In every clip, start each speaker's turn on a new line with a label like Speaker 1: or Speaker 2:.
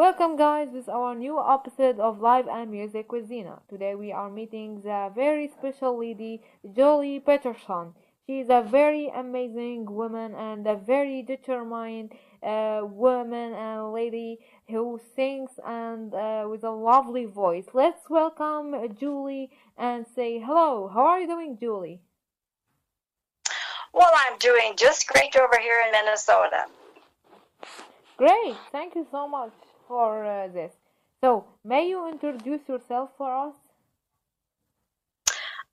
Speaker 1: Welcome guys, this is our new episode of Life and Music with Zeena. Today we are meeting the very special lady, Julie Peterson. She is a very amazing woman and a very determined uh, woman and lady who sings and uh, with a lovely voice. Let's welcome Julie and say hello. How are you doing, Julie?
Speaker 2: Well, I'm doing just great over here in Minnesota.
Speaker 1: Great, thank you so much for uh, this. So, may you introduce yourself for us?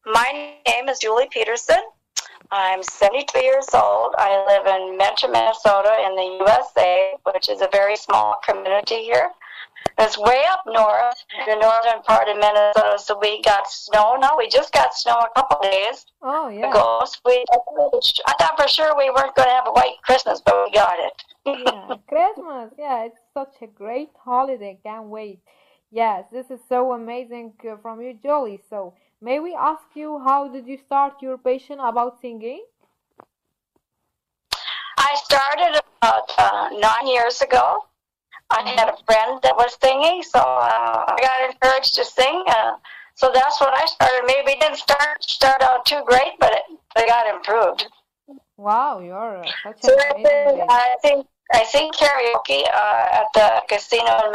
Speaker 2: My name is Julie Peterson. I'm 72 years old. I live in Mentor, Minnesota in the USA, which is a very small community here. It's way up north, in the northern part of Minnesota, so we got snow. No, we just got snow a couple days
Speaker 1: Oh, yeah.
Speaker 2: ago. So we, I thought for sure we weren't going to have a white Christmas, but we got it.
Speaker 1: Yeah, Christmas. Yeah, it's such a great holiday. Can't wait. Yes, this is so amazing uh, from you, Jolie. So, may we ask you how did you start your passion about singing?
Speaker 2: I started about uh, nine years ago. I had a friend that was singing, so uh, I got encouraged to sing. Uh, so that's what I started. Maybe it didn't start start out too great, but it, got improved.
Speaker 1: Wow, you're such
Speaker 2: So
Speaker 1: an
Speaker 2: I
Speaker 1: amazing
Speaker 2: think. I sing karaoke uh, at the casino in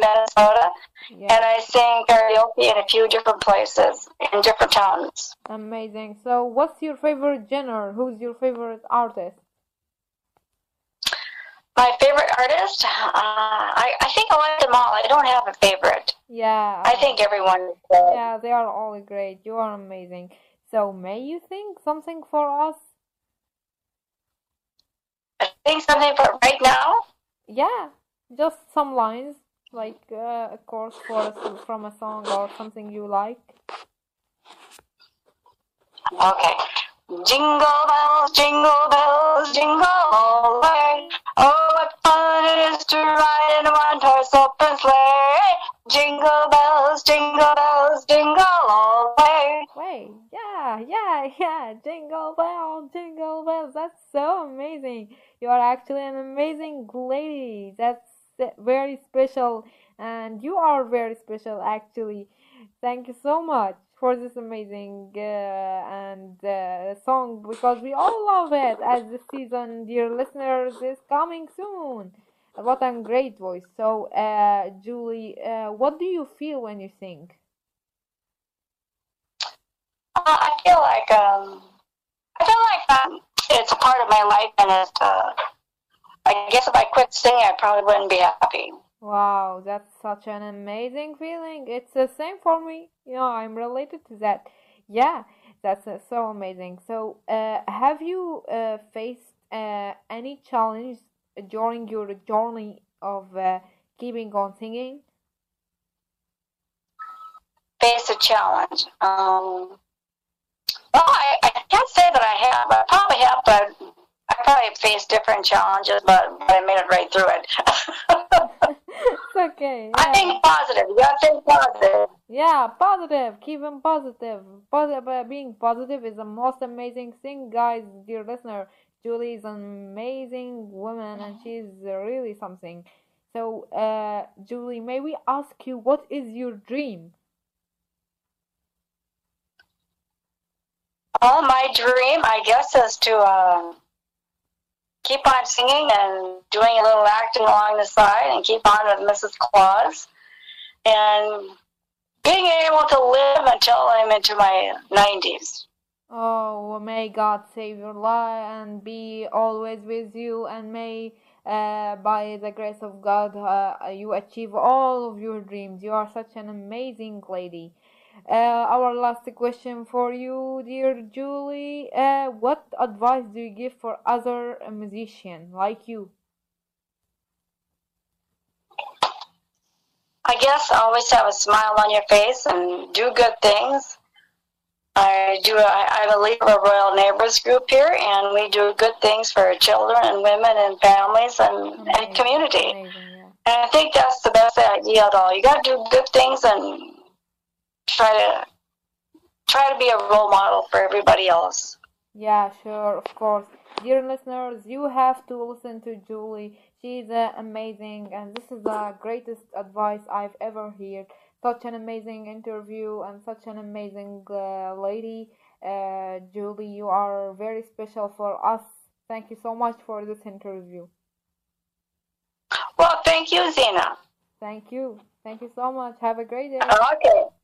Speaker 2: Minnesota,
Speaker 1: Yeah,
Speaker 2: and I sing karaoke in a few different places in different towns.
Speaker 1: amazing. So, what's your favorite genre? Who's your favorite artist?
Speaker 2: My favorite artist, uh, I I think I like them all. I don't have a favorite.
Speaker 1: Yeah,
Speaker 2: I think everyone is good.
Speaker 1: yeah, they are all great. You are amazing. So, may you sing something for us?
Speaker 2: I think something for right now.
Speaker 1: Yeah, just some lines, like uh, a chorus for a, from a song or something you like.
Speaker 2: Okay. Jingle bells, jingle bells, jingle all the way. Oh, what fun it is to ride in a one-horse open sleigh. Jingle bells, jingle bells, jingle all way.
Speaker 1: Yeah, yeah, yeah. Jingle bells, jingle bells. That's so amazing. You are actually an amazing lady. That's very special, and you are very special, actually. Thank you so much for this amazing uh, and uh, song because we all love it as the season, dear listeners, is coming soon. What a great voice. So, uh, Julie, uh, what do you feel when you sing?
Speaker 2: I feel like um, I feel like um, it's a part of my life, and it. Uh, I guess if I quit singing, I probably wouldn't be happy.
Speaker 1: Wow, that's such an amazing feeling. It's the same for me. You know, I'm related to that. Yeah, that's uh, so amazing. So, uh, have you uh, faced uh, any challenge during your journey of uh, keeping on singing?
Speaker 2: Face a challenge. Um, well, I, I can't say that I have. I probably have, but I probably faced different challenges, but, but I made it right through it.
Speaker 1: It's okay.
Speaker 2: I think positive. You gotta think positive.
Speaker 1: Yeah, positive. Keep them positive. Positive. Being positive is the most amazing thing, guys. Dear listener, Julie is an amazing woman, and she's really something. So, uh, Julie, may we ask you what is your dream?
Speaker 2: Well, my dream, I guess, is to uh, keep on singing and doing a little acting along the side and keep on with Mrs. Claus and being able to live until I'm into my 90s.
Speaker 1: Oh, may God save your life and be always with you, and may, uh, by the grace of God, uh, you achieve all of your dreams. You are such an amazing lady. Uh, our last question for you, dear Julie. Uh, what advice do you give for other musicians like you?
Speaker 2: I guess always have a smile on your face and do good things. I do. I, a leader a Royal Neighbors group here, and we do good things for children and women and families and, and community.
Speaker 1: amazing, yeah.
Speaker 2: And I think that's the best idea at all. You got to do good things and try to try to be a role model for everybody else.
Speaker 1: Yeah, sure, of course. Dear listeners, you have to listen to Julie. She's uh, amazing, and this is the greatest advice I've ever heard. Such an amazing interview and such an amazing uh, lady. Uh, Julie, you are very special for us. Thank you so much for this interview.
Speaker 2: Well, thank you, Zeena.
Speaker 1: Thank you. Thank you so much. Have a great day.
Speaker 2: Okay.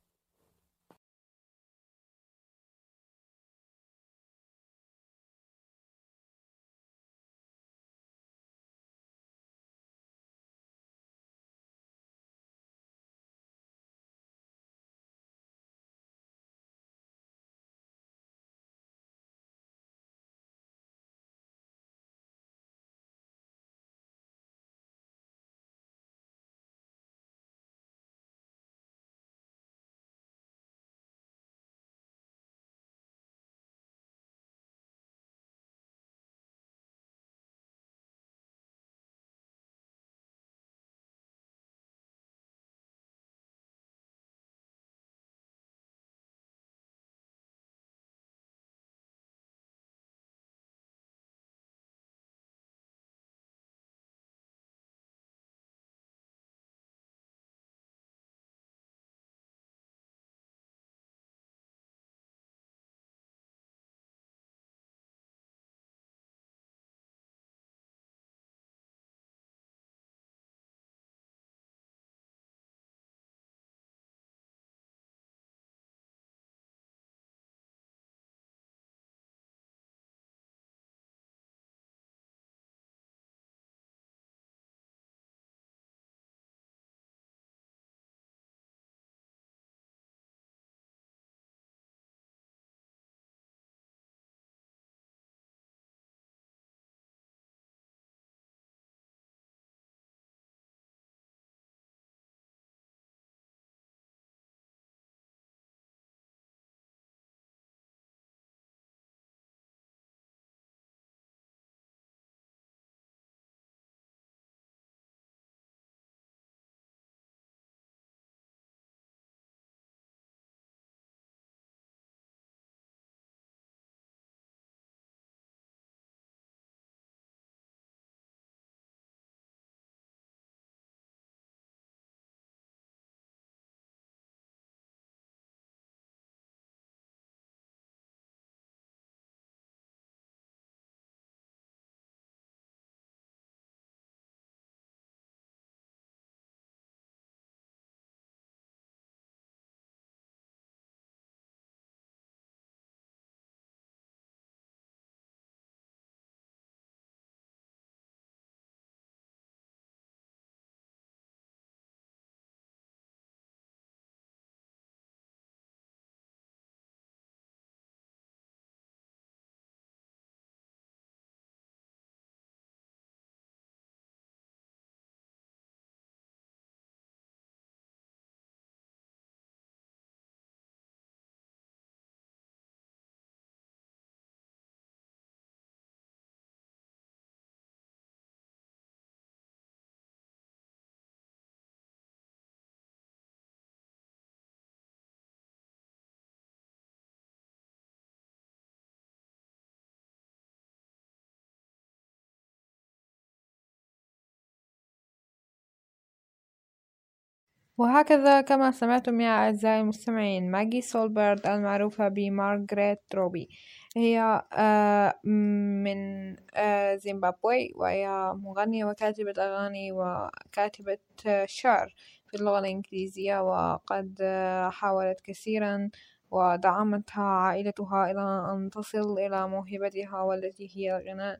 Speaker 1: وهكذا كما سمعتم يا أعزائي المستمعين ماجي سولبرد المعروفة بمارغريت روبي. هي آه، من آه، زيمبابوي وهي مغنية وكاتبة أغاني وكاتبة آه، شعر في اللغة الإنجليزية وقد حاولت كثيرا ودعمتها عائلتها إلى أن تصل إلى موهبتها والتي هي الغناء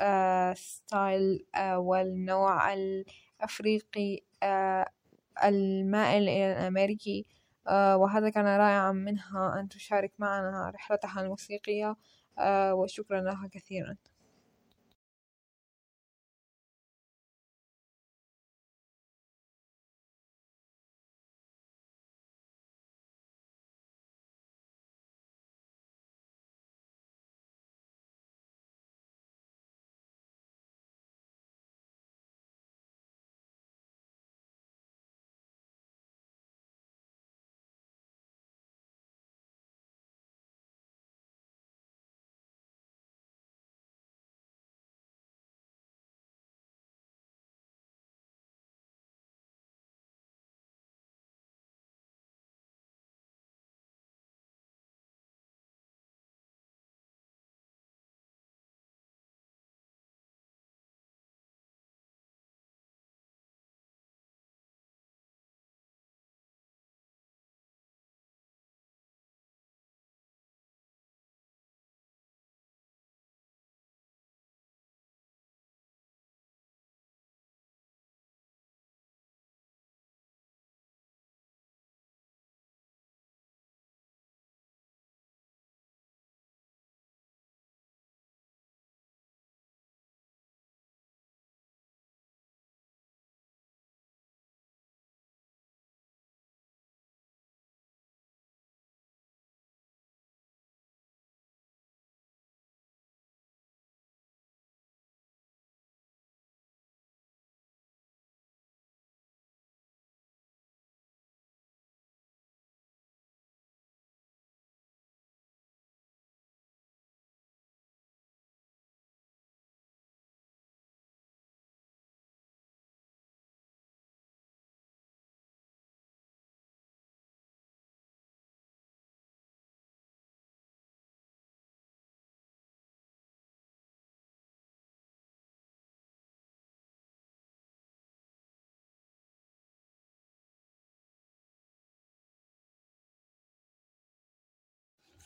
Speaker 1: بالستايل والنوع الأفريقي المائل إلى الأمريكي وهذا كان رائعا منها أن تشارك معنا رحلتها الموسيقية وشكرا لها كثيرا.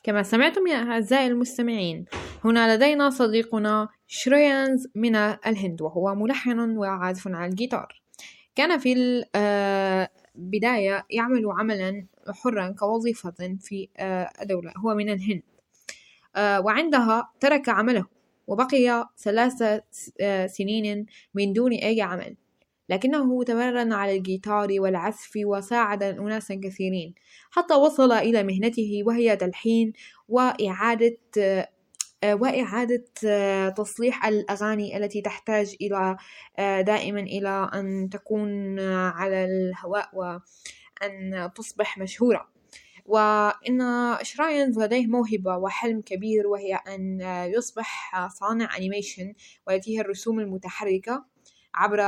Speaker 3: كما سمعتم يا أعزائي المستمعين هنا لدينا صديقنا شريانز من الهند وهو ملحن وعازف على الجيتار. كان في البداية يعمل عملا حرا كوظيفة في الدولة هو من الهند. وعندها ترك عمله وبقي ثلاث سنين من دون أي عمل. لكنه تمرن على الجيتار والعزف وساعد أناسا كثيرين حتى وصل إلى مهنته وهي تلحين وإعادة وإعادة تصليح الأغاني التي تحتاج إلى دائما إلى أن تكون على الهواء وأن تصبح مشهورة. وإن شراينز لديه موهبة وحلم كبير وهي أن يصبح صانع أنيميشن والتي هي الرسوم المتحركة. عبر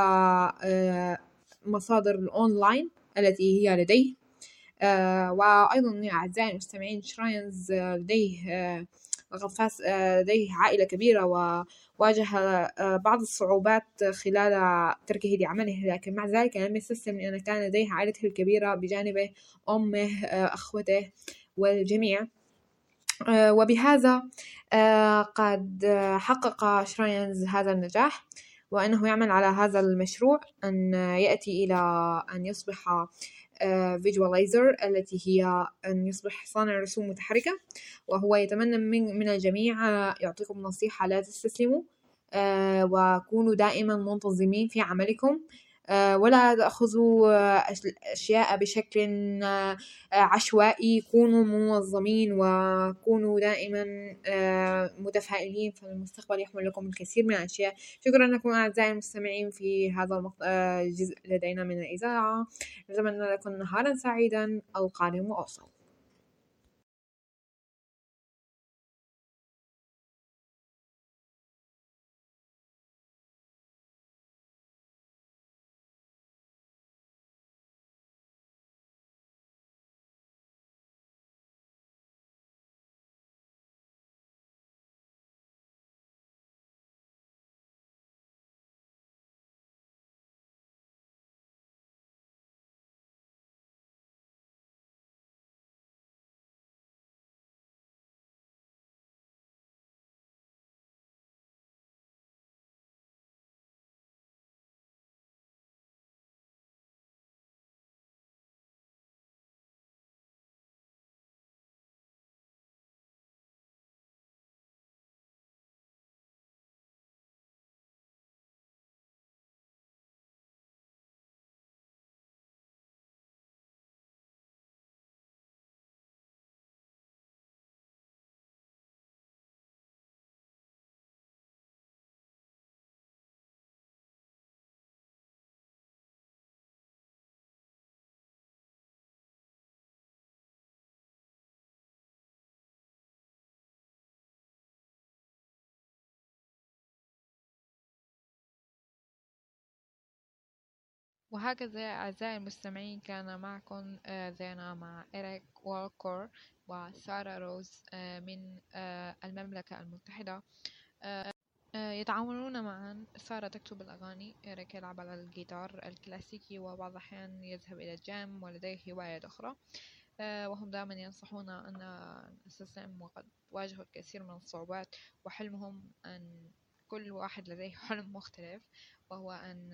Speaker 3: مصادر الأونلاين التي هي لديه. وأيضا يا أعزائي المستمعين شراينز لديه لقد فاز لديه عائلة كبيرة وواجه بعض الصعوبات خلال تركه لعمله لكن مع ذلك لم يستسلم لأن كان لديه عائلته الكبيرة بجانبه أمه أخوته والجميع. وبهذا قد حقق شراينز هذا النجاح. وأنه يعمل على هذا المشروع أن يأتي إلى أن يصبح فيجوالايزر التي هي أن يصبح صانع رسوم متحركة وهو يتمنى من, من الجميع يعطيكم نصيحة لا تستسلموا وكونوا دائما منتظمين في عملكم. ولا تأخذوا أشياء بشكل عشوائي كونوا منظمين وكونوا دائما متفائلين فالمستقبل يحمل لكم الكثير من الأشياء. شكرا لكم أعزائي المستمعين في هذا الجزء لدينا من الإذاعة. نتمنى لكم نهارا سعيدا. القادم وأوصل. وهكذا أعزائي المستمعين كان معكم زينا مع إريك والكور وسارة روز من المملكة المتحدة. يتعاونون معا. سارة تكتب الأغاني إريك يلعب على الجيتار الكلاسيكي وبعض الأحيان يذهب إلى الجيم ولديه هوايات أخرى. وهم دائما ينصحون أن نستسلم وقد واجهوا الكثير من الصعوبات وحلمهم أن كل واحد لديه حلم مختلف وهو أن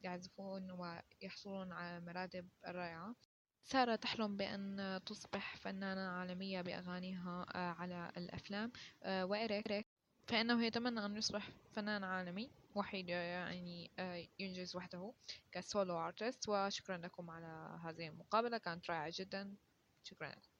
Speaker 3: يعزفون ويحصلون على مراتب رائعة. سارة تحلم بأن تصبح فنانة عالمية بأغانيها على الأفلام. وإريك فإنه يتمنى أن يصبح فنان عالمي وحيد يعني ينجز وحده كسولو أرتست. وشكرا لكم على هذه المقابلة كانت رائعة جدا. شكرا لكم.